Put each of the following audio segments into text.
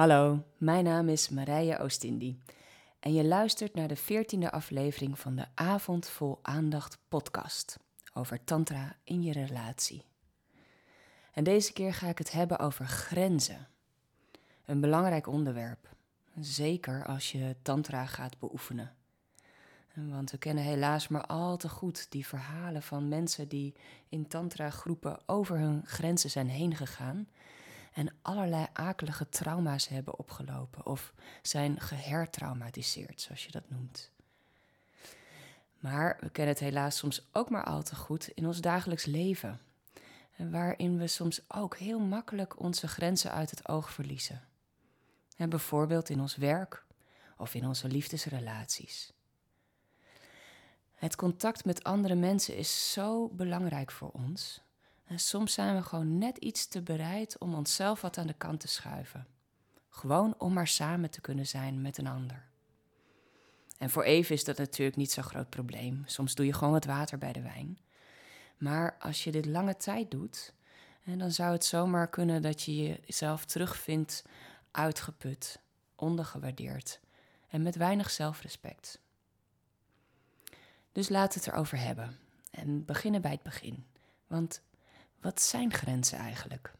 Hallo, mijn naam is Marije Oostindi en je luistert naar de veertiende aflevering van de Avond Vol Aandacht podcast over tantra in je relatie. En deze keer ga ik het hebben over grenzen. Een belangrijk onderwerp, zeker als je tantra gaat beoefenen. Want we kennen helaas maar al te goed die verhalen van mensen die in tantra-groepen over hun grenzen zijn heen gegaan en allerlei akelige trauma's hebben opgelopen of zijn gehertraumatiseerd, zoals je dat noemt. Maar we kennen het helaas soms ook maar al te goed in ons dagelijks leven, waarin we soms ook heel makkelijk onze grenzen uit het oog verliezen. En bijvoorbeeld in ons werk of in onze liefdesrelaties. Het contact met andere mensen is zo belangrijk voor ons. En soms zijn we gewoon net iets te bereid om onszelf wat aan de kant te schuiven. Gewoon om maar samen te kunnen zijn met een ander. En voor even is dat natuurlijk niet zo'n groot probleem. Soms doe je gewoon het water bij de wijn. Maar als je dit lange tijd doet, dan zou het zomaar kunnen dat je jezelf terugvindt uitgeput, ondergewaardeerd en met weinig zelfrespect. Dus we het erover hebben en beginnen bij het begin. Want wat zijn grenzen eigenlijk?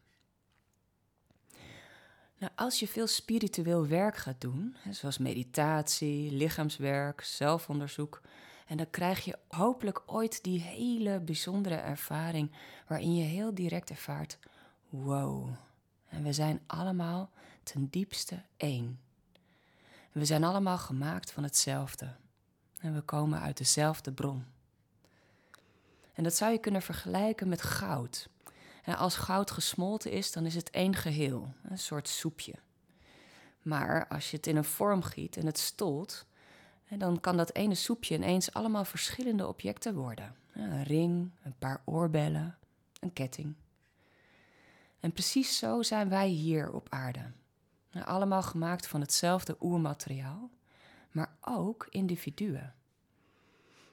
Nou, als je veel spiritueel werk gaat doen, zoals meditatie, lichaamswerk, zelfonderzoek, en dan krijg je hopelijk ooit die hele bijzondere ervaring waarin je heel direct ervaart: wow, en we zijn allemaal ten diepste één. we zijn allemaal gemaakt van hetzelfde. En we komen uit dezelfde bron. En dat zou je kunnen vergelijken met goud. Als goud gesmolten is, dan is het één geheel, een soort soepje. Maar als je het in een vorm giet en het stolt, dan kan dat ene soepje ineens allemaal verschillende objecten worden. Een ring, een paar oorbellen, een ketting. En precies zo zijn wij hier op aarde. Allemaal gemaakt van hetzelfde oermateriaal, maar ook individuen.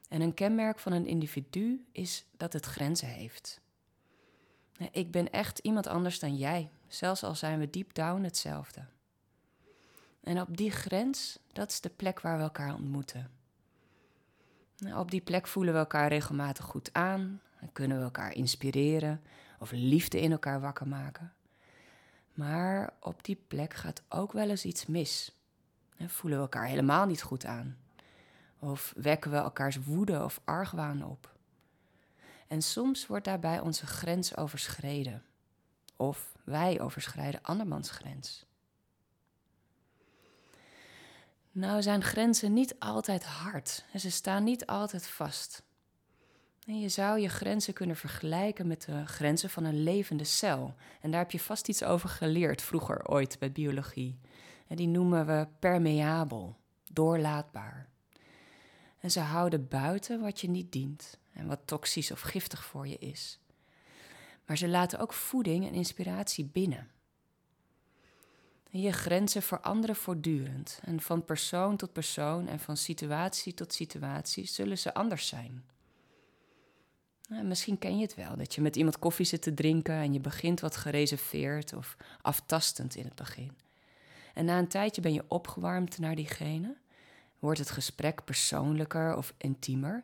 En een kenmerk van een individu is dat het grenzen heeft. Ik ben echt iemand anders dan jij, zelfs al zijn we deep down hetzelfde. En op die grens, dat is de plek waar we elkaar ontmoeten. Op die plek voelen we elkaar regelmatig goed aan en kunnen we elkaar inspireren of liefde in elkaar wakker maken. Maar op die plek gaat ook wel eens iets mis. En voelen we elkaar helemaal niet goed aan. Of wekken we elkaars woede of argwaan op. En soms wordt daarbij onze grens overschreden. Of wij overschrijden andermans grens. Nou zijn grenzen niet altijd hard en ze staan niet altijd vast. En je zou je grenzen kunnen vergelijken met de grenzen van een levende cel. En daar heb je vast iets over geleerd vroeger ooit bij biologie. En die noemen we permeabel, doorlaatbaar. En ze houden buiten wat je niet dient en wat toxisch of giftig voor je is. Maar ze laten ook voeding en inspiratie binnen. je grenzen veranderen voortdurend en van persoon tot persoon en van situatie tot situatie zullen ze anders zijn. Nou, misschien ken je het wel, dat je met iemand koffie zit te drinken en je begint wat gereserveerd of aftastend in het begin. En na een tijdje ben je opgewarmd naar diegene, wordt het gesprek persoonlijker of intiemer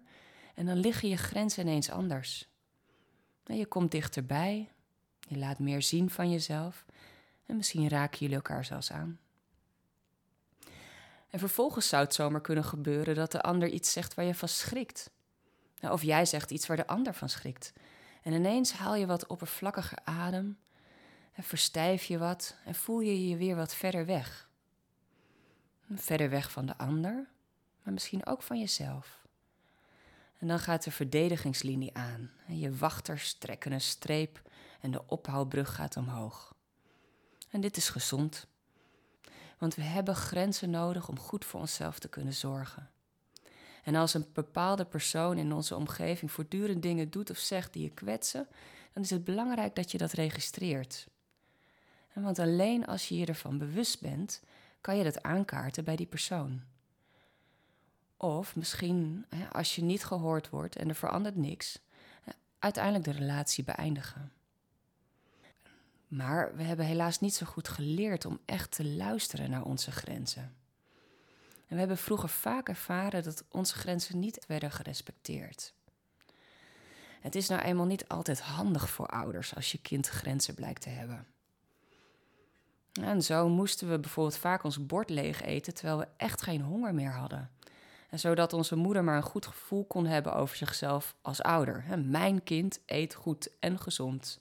en dan liggen je grenzen ineens anders. Je komt dichterbij, je laat meer zien van jezelf en misschien raken jullie elkaar zelfs aan. En vervolgens zou het zomaar kunnen gebeuren dat de ander iets zegt waar je van schrikt. Nou, of jij zegt iets waar de ander van schrikt. En ineens haal je wat oppervlakkiger adem, en verstijf je wat en voel je je weer wat verder weg. Verder weg van de ander, maar misschien ook van jezelf. En dan gaat de verdedigingslinie aan. En je wachters trekken een streep en de ophaalbrug gaat omhoog. En dit is gezond. Want we hebben grenzen nodig om goed voor onszelf te kunnen zorgen. En als een bepaalde persoon in onze omgeving voortdurend dingen doet of zegt die je kwetsen, dan is het belangrijk dat je dat registreert. Want alleen als je je ervan bewust bent, kan je dat aankaarten bij die persoon. Of misschien, als je niet gehoord wordt en er verandert niks, uiteindelijk de relatie beëindigen. Maar we hebben helaas niet zo goed geleerd om echt te luisteren naar onze grenzen. En we hebben vroeger vaak ervaren dat onze grenzen niet werden gerespecteerd. Het is nou eenmaal niet altijd handig voor ouders als je kind grenzen blijkt te hebben. En zo moesten we bijvoorbeeld vaak ons bord leeg eten terwijl we echt geen honger meer hadden. Zodat onze moeder maar een goed gevoel kon hebben over zichzelf als ouder. Mijn kind eet goed en gezond.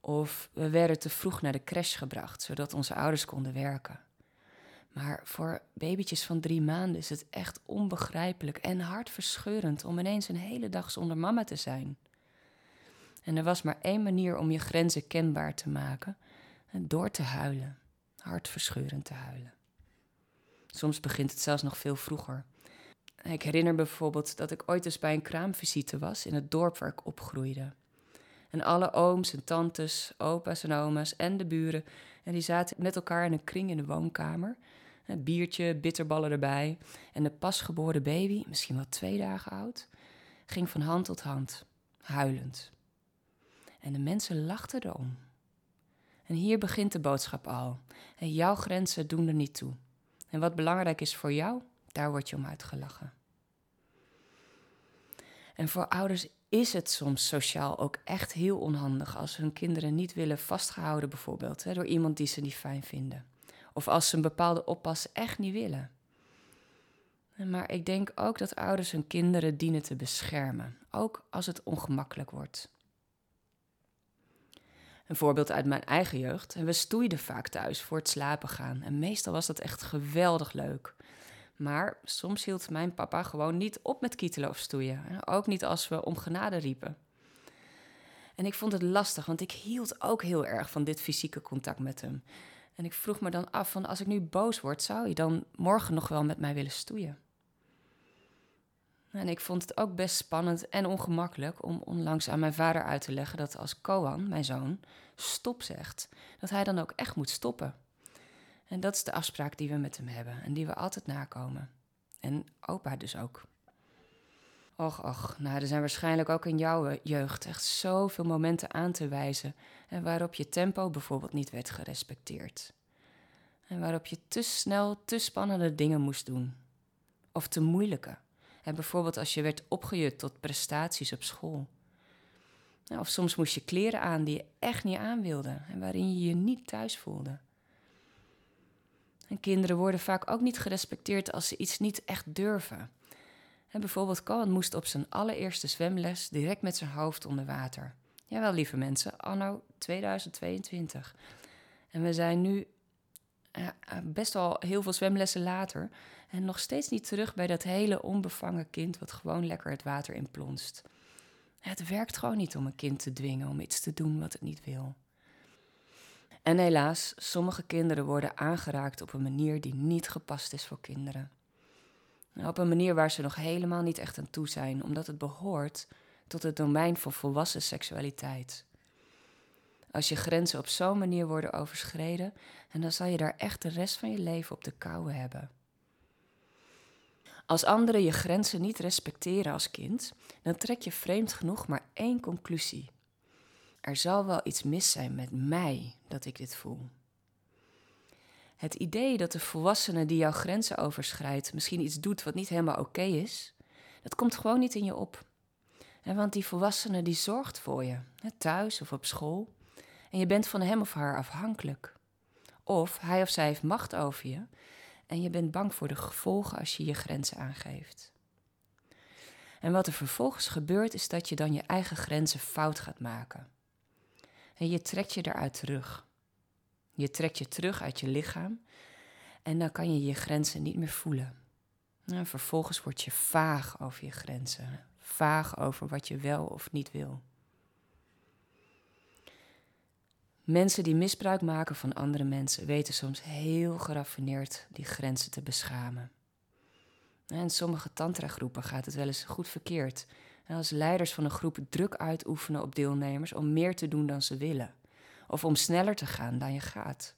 Of we werden te vroeg naar de crash gebracht, zodat onze ouders konden werken. Maar voor babytjes van drie maanden is het echt onbegrijpelijk en hartverscheurend om ineens een hele dag zonder mama te zijn. En er was maar één manier om je grenzen kenbaar te maken: door te huilen, hartverscheurend te huilen. Soms begint het zelfs nog veel vroeger. Ik herinner bijvoorbeeld dat ik ooit eens bij een kraamvisite was in het dorp waar ik opgroeide. En alle ooms en tantes, opa's en oma's en de buren, en die zaten met elkaar in een kring in de woonkamer. Een biertje, bitterballen erbij. En de pasgeboren baby, misschien wel twee dagen oud, ging van hand tot hand, huilend. En de mensen lachten erom. En hier begint de boodschap al. En jouw grenzen doen er niet toe. En wat belangrijk is voor jou, daar word je om uitgelachen. En voor ouders is het soms sociaal ook echt heel onhandig als hun kinderen niet willen vastgehouden, bijvoorbeeld, hè, door iemand die ze niet fijn vinden. Of als ze een bepaalde oppas echt niet willen. Maar ik denk ook dat ouders hun kinderen dienen te beschermen, ook als het ongemakkelijk wordt. Een voorbeeld uit mijn eigen jeugd. We stoeiden vaak thuis voor het slapen gaan. En meestal was dat echt geweldig leuk. Maar soms hield mijn papa gewoon niet op met kietelen of stoeien. Ook niet als we om genade riepen. En ik vond het lastig, want ik hield ook heel erg van dit fysieke contact met hem. En ik vroeg me dan af van als ik nu boos word, zou je dan morgen nog wel met mij willen stoeien? En ik vond het ook best spannend en ongemakkelijk om onlangs aan mijn vader uit te leggen dat als Koan, mijn zoon, stop zegt, dat hij dan ook echt moet stoppen. En dat is de afspraak die we met hem hebben en die we altijd nakomen. En opa dus ook. Och, och, nou, er zijn waarschijnlijk ook in jouw jeugd echt zoveel momenten aan te wijzen en waarop je tempo bijvoorbeeld niet werd gerespecteerd. En waarop je te snel te spannende dingen moest doen. Of te moeilijke. En bijvoorbeeld als je werd opgejut tot prestaties op school. Of soms moest je kleren aan die je echt niet aan wilde en waarin je je niet thuis voelde. En kinderen worden vaak ook niet gerespecteerd als ze iets niet echt durven. En bijvoorbeeld Cohen moest op zijn allereerste zwemles direct met zijn hoofd onder water. Jawel, lieve mensen, anno 2022. En we zijn nu best wel heel veel zwemlessen later. En nog steeds niet terug bij dat hele onbevangen kind wat gewoon lekker het water in plonst. Het werkt gewoon niet om een kind te dwingen om iets te doen wat het niet wil. En helaas, sommige kinderen worden aangeraakt op een manier die niet gepast is voor kinderen. Op een manier waar ze nog helemaal niet echt aan toe zijn, omdat het behoort tot het domein van volwassen seksualiteit. Als je grenzen op zo'n manier worden overschreden, en dan zal je daar echt de rest van je leven op de koude hebben. Als anderen je grenzen niet respecteren als kind, dan trek je vreemd genoeg maar één conclusie. Er zal wel iets mis zijn met mij dat ik dit voel. Het idee dat de volwassene die jouw grenzen overschrijdt misschien iets doet wat niet helemaal oké is, dat komt gewoon niet in je op. Want die volwassene die zorgt voor je, thuis of op school, en je bent van hem of haar afhankelijk. Of hij of zij heeft macht over je en je bent bang voor de gevolgen als je je grenzen aangeeft. En wat er vervolgens gebeurt is dat je dan je eigen grenzen fout gaat maken. En je trekt je eruit terug. Je trekt je terug uit je lichaam en dan kan je je grenzen niet meer voelen. En vervolgens word je vaag over je grenzen, vaag over wat je wel of niet wil. Mensen die misbruik maken van andere mensen weten soms heel geraffineerd die grenzen te beschamen. In sommige tantra-groepen gaat het wel eens goed verkeerd. als leiders van een groep druk uitoefenen op deelnemers om meer te doen dan ze willen. Of om sneller te gaan dan je gaat.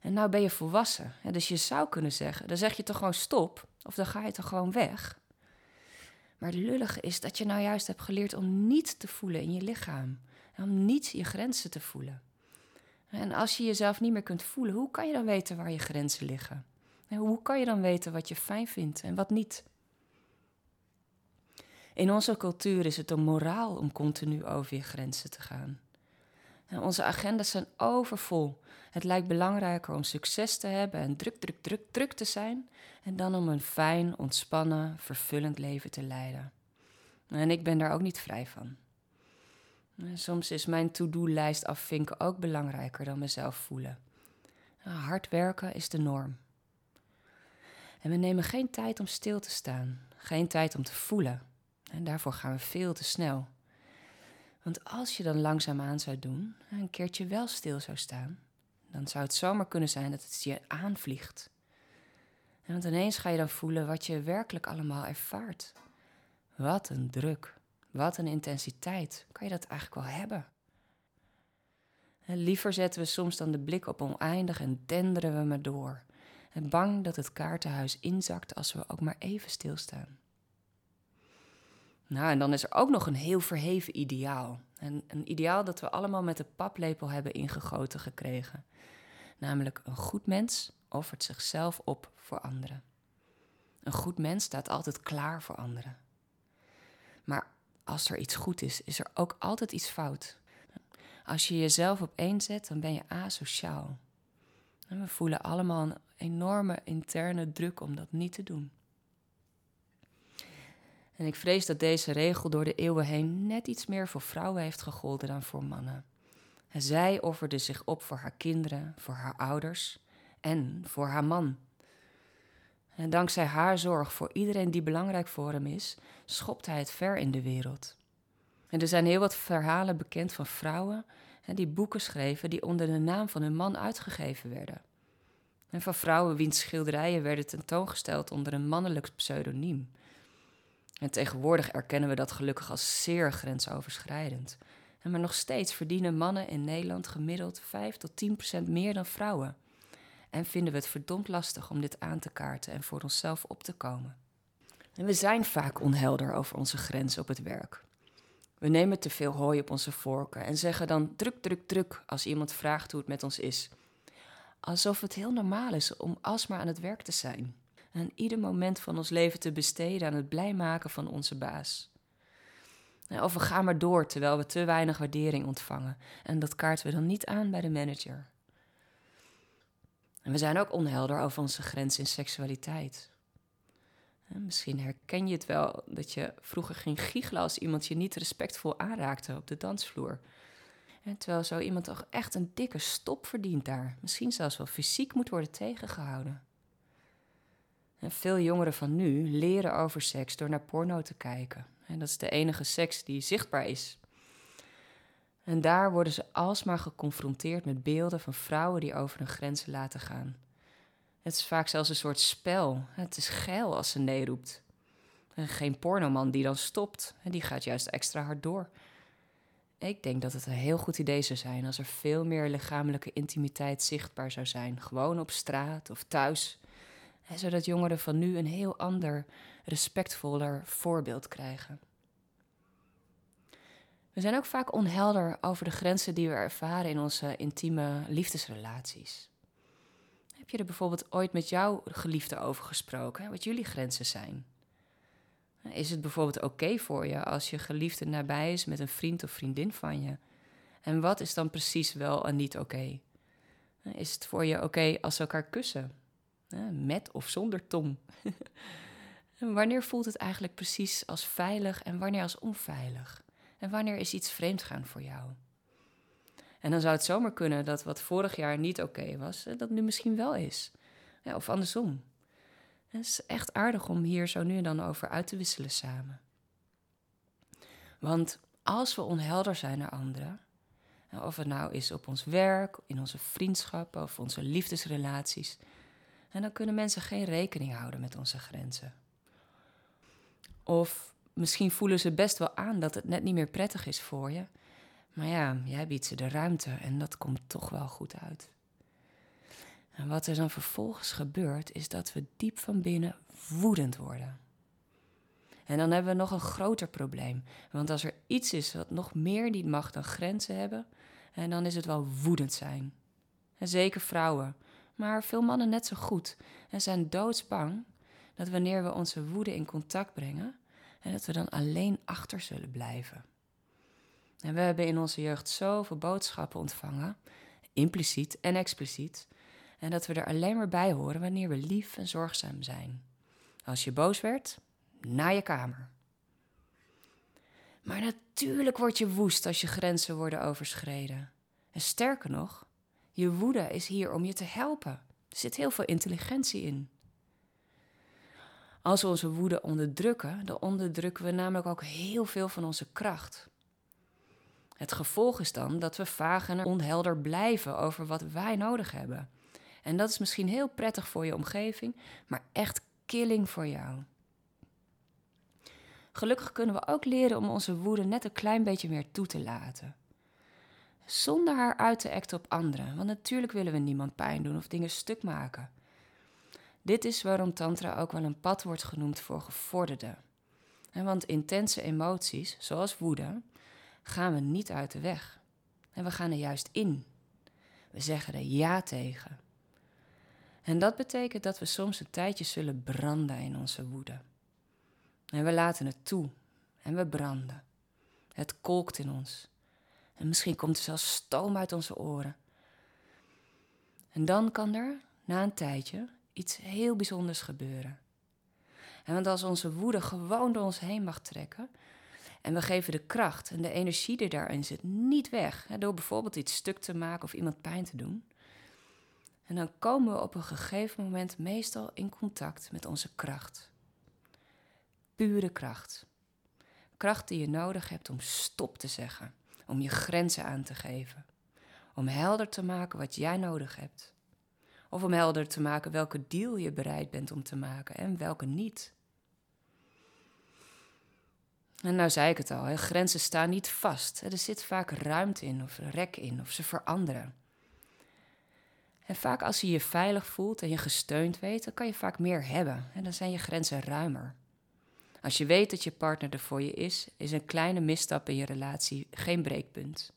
En nou ben je volwassen. Dus je zou kunnen zeggen, dan zeg je toch gewoon stop. Of dan ga je toch gewoon weg. Maar het lullige is dat je nou juist hebt geleerd om niet te voelen in je lichaam om niet je grenzen te voelen. En als je jezelf niet meer kunt voelen, hoe kan je dan weten waar je grenzen liggen? En hoe kan je dan weten wat je fijn vindt en wat niet? In onze cultuur is het een moraal om continu over je grenzen te gaan. Onze agendas zijn overvol. Het lijkt belangrijker om succes te hebben en druk, druk, druk, druk te zijn, en dan om een fijn, ontspannen, vervullend leven te leiden. En ik ben daar ook niet vrij van. Soms is mijn to-do-lijst afvinken ook belangrijker dan mezelf voelen. Hard werken is de norm. En we nemen geen tijd om stil te staan, geen tijd om te voelen. En daarvoor gaan we veel te snel. Want als je dan langzaamaan zou doen, een keertje wel stil zou staan, dan zou het zomaar kunnen zijn dat het je aanvliegt. En want ineens ga je dan voelen wat je werkelijk allemaal ervaart. Wat een druk, wat een intensiteit. Kan je dat eigenlijk wel hebben? En liever zetten we soms dan de blik op oneindig en denderen we maar door. En bang dat het kaartenhuis inzakt als we ook maar even stilstaan. Nou, en dan is er ook nog een heel verheven ideaal. En een ideaal dat we allemaal met de paplepel hebben ingegoten gekregen. Namelijk een goed mens offert zichzelf op voor anderen. Een goed mens staat altijd klaar voor anderen. Maar als er iets goed is, is er ook altijd iets fout. Als je jezelf op één zet, dan ben je asociaal. En we voelen allemaal een enorme interne druk om dat niet te doen. En ik vrees dat deze regel door de eeuwen heen net iets meer voor vrouwen heeft gegolden dan voor mannen. En zij offerde zich op voor haar kinderen, voor haar ouders en voor haar man. En dankzij haar zorg voor iedereen die belangrijk voor hem is, schopt hij het ver in de wereld. En er zijn heel wat verhalen bekend van vrouwen die boeken schreven die onder de naam van hun man uitgegeven werden. En van vrouwen wiens schilderijen werden tentoongesteld onder een mannelijk pseudoniem. En tegenwoordig erkennen we dat gelukkig als zeer grensoverschrijdend. En maar nog steeds verdienen mannen in Nederland gemiddeld 5 tot 10 procent meer dan vrouwen. En vinden we het verdomd lastig om dit aan te kaarten en voor onszelf op te komen. En we zijn vaak onhelder over onze grenzen op het werk. We nemen te veel hooi op onze vorken en zeggen dan druk, druk, druk als iemand vraagt hoe het met ons is. Alsof het heel normaal is om alsmaar aan het werk te zijn en ieder moment van ons leven te besteden aan het blij maken van onze baas. Of we gaan maar door terwijl we te weinig waardering ontvangen en dat kaarten we dan niet aan bij de manager. En we zijn ook onhelder over onze grens in seksualiteit. Misschien herken je het wel dat je vroeger ging giechelen als iemand je niet respectvol aanraakte op de dansvloer. terwijl zo iemand toch echt een dikke stop verdient daar. Misschien zelfs wel fysiek moet worden tegengehouden. En veel jongeren van nu leren over seks door naar porno te kijken. En dat is de enige seks die zichtbaar is. En daar worden ze alsmaar geconfronteerd met beelden van vrouwen die over hun grenzen laten gaan. Het is vaak zelfs een soort spel. Het is geil als ze nee roept. En geen pornoman die dan stopt. En die gaat juist extra hard door. Ik denk dat het een heel goed idee zou zijn als er veel meer lichamelijke intimiteit zichtbaar zou zijn. Gewoon op straat of thuis zodat jongeren van nu een heel ander, respectvoller voorbeeld krijgen. We zijn ook vaak onhelder over de grenzen die we ervaren in onze intieme liefdesrelaties. Heb je er bijvoorbeeld ooit met jouw geliefde over gesproken, wat jullie grenzen zijn? Is het bijvoorbeeld oké voor je als je geliefde nabij is met een vriend of vriendin van je? En wat is dan precies wel en niet oké? Is het voor je oké als ze elkaar kussen? met of zonder tong. wanneer voelt het eigenlijk precies als veilig en wanneer als onveilig? En wanneer is iets vreemd gaan voor jou? En dan zou het zomaar kunnen dat wat vorig jaar niet oké was, dat nu misschien wel is. Ja, of andersom. Het is echt aardig om hier zo nu en dan over uit te wisselen samen. Want als we onhelder zijn naar anderen, of het nou is op ons werk, in onze vriendschappen of onze liefdesrelaties, dan kunnen mensen geen rekening houden met onze grenzen. Of misschien voelen ze best wel aan dat het net niet meer prettig is voor je. Maar ja, jij biedt ze de ruimte en dat komt toch wel goed uit. En wat er dan vervolgens gebeurt, is dat we diep van binnen woedend worden. En dan hebben we nog een groter probleem. Want als er iets is wat nog meer niet mag dan grenzen hebben, en dan is het wel woedend zijn. En zeker vrouwen, maar veel mannen net zo goed. En zijn doodsbang dat wanneer we onze woede in contact brengen, en dat we dan alleen achter zullen blijven. En we hebben in onze jeugd zoveel boodschappen ontvangen, impliciet en expliciet, en dat we er alleen maar bij horen wanneer we lief en zorgzaam zijn. Als je boos werd, naar je kamer. Maar natuurlijk word je woest als je grenzen worden overschreden. En sterker nog, je woede is hier om je te helpen. Er zit heel veel intelligentie in. Als we onze woede onderdrukken, dan onderdrukken we namelijk ook heel veel van onze kracht. Het gevolg is dan dat we vaag en onhelder blijven over wat wij nodig hebben. En dat is misschien heel prettig voor je omgeving, maar echt killing voor jou. Gelukkig kunnen we ook leren om onze woede net een klein beetje meer toe te laten. Zonder haar uit te acten op anderen, want natuurlijk willen we niemand pijn doen of dingen stuk maken. Dit is waarom Tantra ook wel een pad wordt genoemd voor gevorderden. want intense emoties, zoals woede, gaan we niet uit de weg. En we gaan er juist in. We zeggen er ja tegen. En dat betekent dat we soms een tijdje zullen branden in onze woede. En we laten het toe en we branden. Het kolkt in ons. En misschien komt er zelfs stoom uit onze oren. En dan kan er, na een tijdje, iets heel bijzonders gebeuren. En want als onze woede gewoon door ons heen mag trekken, en we geven de kracht en de energie die daarin zit niet weg, hè, door bijvoorbeeld iets stuk te maken of iemand pijn te doen. En dan komen we op een gegeven moment meestal in contact met onze kracht. Pure kracht. Kracht die je nodig hebt om stop te zeggen, om je grenzen aan te geven, om helder te maken wat jij nodig hebt. Of om helder te maken welke deal je bereid bent om te maken en welke niet. En nou zei ik het al, hè, grenzen staan niet vast. Er zit vaak ruimte in of rek in of ze veranderen. En vaak als je je veilig voelt en je gesteund weet, dan kan je vaak meer hebben. En dan zijn je grenzen ruimer. Als je weet dat je partner er voor je is, is een kleine misstap in je relatie geen breekpunt.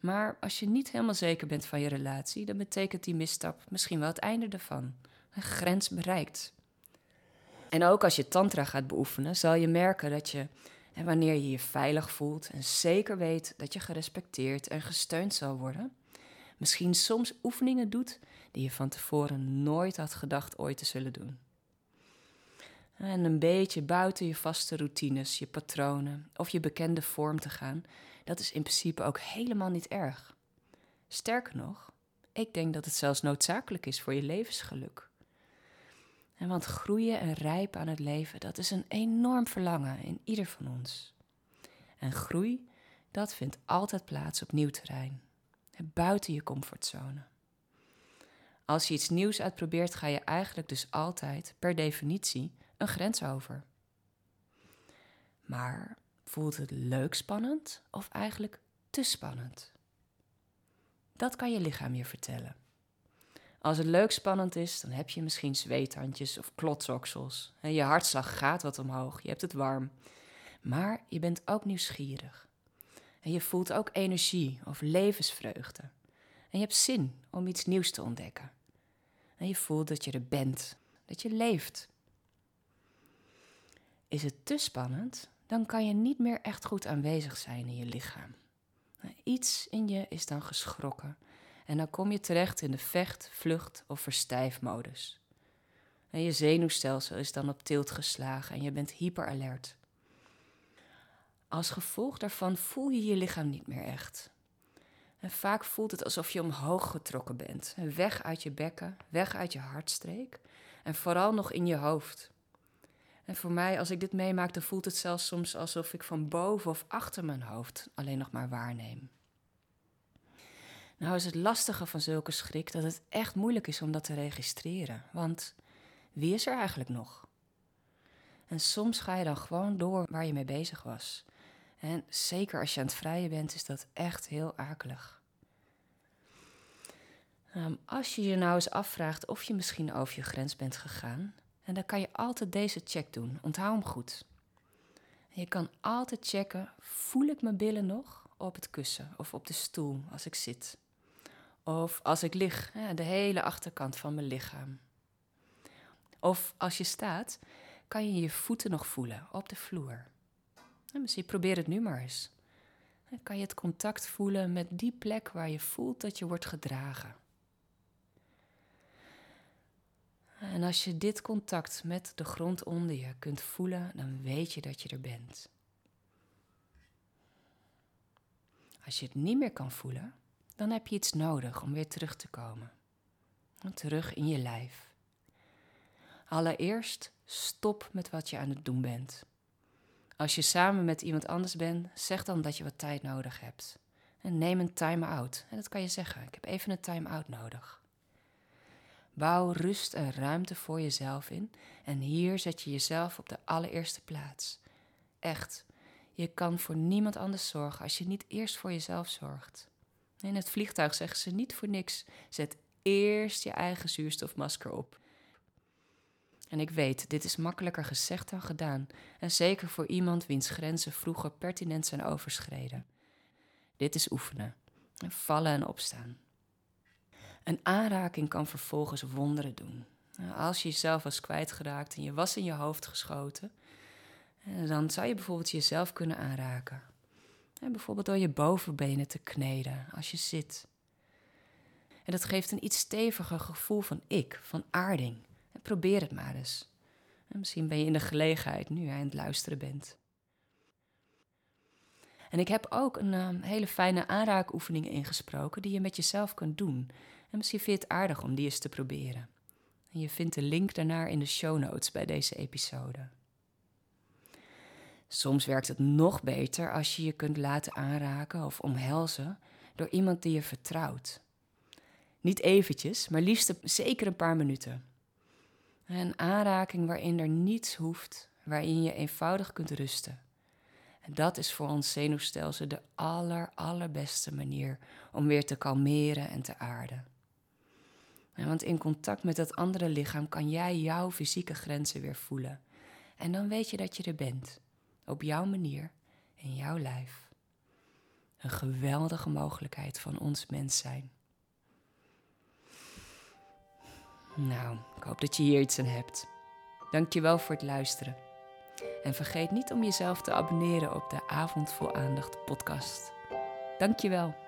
Maar als je niet helemaal zeker bent van je relatie, dan betekent die misstap misschien wel het einde ervan. Een grens bereikt. En ook als je tantra gaat beoefenen, zal je merken dat je, en wanneer je je veilig voelt en zeker weet dat je gerespecteerd en gesteund zal worden, misschien soms oefeningen doet die je van tevoren nooit had gedacht ooit te zullen doen. En een beetje buiten je vaste routines, je patronen of je bekende vorm te gaan, dat is in principe ook helemaal niet erg. Sterker nog, ik denk dat het zelfs noodzakelijk is voor je levensgeluk. En want groeien en rijpen aan het leven, dat is een enorm verlangen in ieder van ons. En groei, dat vindt altijd plaats op nieuw terrein, buiten je comfortzone. Als je iets nieuws uitprobeert, ga je eigenlijk dus altijd, per definitie, een grens over. Maar voelt het leuk spannend of eigenlijk te spannend? Dat kan je lichaam je vertellen. Als het leuk spannend is, dan heb je misschien zweethandjes of klotsoksels. En je hartslag gaat wat omhoog, je hebt het warm. Maar je bent ook nieuwsgierig. En je voelt ook energie of levensvreugde. En je hebt zin om iets nieuws te ontdekken. En je voelt dat je er bent, dat je leeft. Is het te spannend, dan kan je niet meer echt goed aanwezig zijn in je lichaam. Iets in je is dan geschrokken en dan kom je terecht in de vecht, vlucht of verstijfmodus. En je zenuwstelsel is dan op tilt geslagen en je bent hyperalert. Als gevolg daarvan voel je je lichaam niet meer echt. En vaak voelt het alsof je omhoog getrokken bent, weg uit je bekken, weg uit je hartstreek en vooral nog in je hoofd. En voor mij, als ik dit meemaak, dan voelt het zelfs soms alsof ik van boven of achter mijn hoofd alleen nog maar waarneem. Nou is het lastige van zulke schrik dat het echt moeilijk is om dat te registreren. Want wie is er eigenlijk nog? En soms ga je dan gewoon door waar je mee bezig was. En zeker als je aan het vrijen bent, is dat echt heel akelig. Um, als je je nou eens afvraagt of je misschien over je grens bent gegaan, en dan kan je altijd deze check doen. Onthoud hem goed. Je kan altijd checken, voel ik mijn billen nog op het kussen of op de stoel als ik zit? Of als ik lig, de hele achterkant van mijn lichaam. Of als je staat, kan je je voeten nog voelen op de vloer. En misschien probeer het nu maar eens. Dan kan je het contact voelen met die plek waar je voelt dat je wordt gedragen. En als je dit contact met de grond onder je kunt voelen, dan weet je dat je er bent. Als je het niet meer kan voelen, dan heb je iets nodig om weer terug te komen. Terug in je lijf. Allereerst stop met wat je aan het doen bent. Als je samen met iemand anders bent, zeg dan dat je wat tijd nodig hebt. En neem een time-out. En dat kan je zeggen. Ik heb even een time-out nodig. Bouw rust en ruimte voor jezelf in. En hier zet je jezelf op de allereerste plaats. Echt. Je kan voor niemand anders zorgen als je niet eerst voor jezelf zorgt. In het vliegtuig zeggen ze niet voor niks: zet eerst je eigen zuurstofmasker op. En ik weet, dit is makkelijker gezegd dan gedaan, en zeker voor iemand wiens grenzen vroeger pertinent zijn overschreden. Dit is oefenen, en vallen en opstaan. Een aanraking kan vervolgens wonderen doen. Als je jezelf was kwijtgeraakt en je was in je hoofd geschoten, dan zou je bijvoorbeeld jezelf kunnen aanraken. Bijvoorbeeld door je bovenbenen te kneden als je zit. En dat geeft een iets steviger gevoel van ik, van aarding. Probeer het maar eens. Misschien ben je in de gelegenheid nu je aan het luisteren bent. En ik heb ook een hele fijne aanraakoefening ingesproken die je met jezelf kunt doen. En misschien vind je het aardig om die eens te proberen. En je vindt de link daarnaar in de show notes bij deze episode. Soms werkt het nog beter als je je kunt laten aanraken of omhelzen door iemand die je vertrouwt. Niet eventjes, maar liefst zeker een paar minuten. Een aanraking waarin er niets hoeft, waarin je eenvoudig kunt rusten. En dat is voor ons zenuwstelsel de aller, allerbeste manier om weer te kalmeren en te aarden. Want in contact met dat andere lichaam kan jij jouw fysieke grenzen weer voelen. En dan weet je dat je er bent, op jouw manier, in jouw lijf. Een geweldige mogelijkheid van ons mens zijn. Nou, ik hoop dat je hier iets aan hebt. Dankjewel voor het luisteren. En vergeet niet om jezelf te abonneren op de Avond Vol Aandacht podcast. Dankjewel.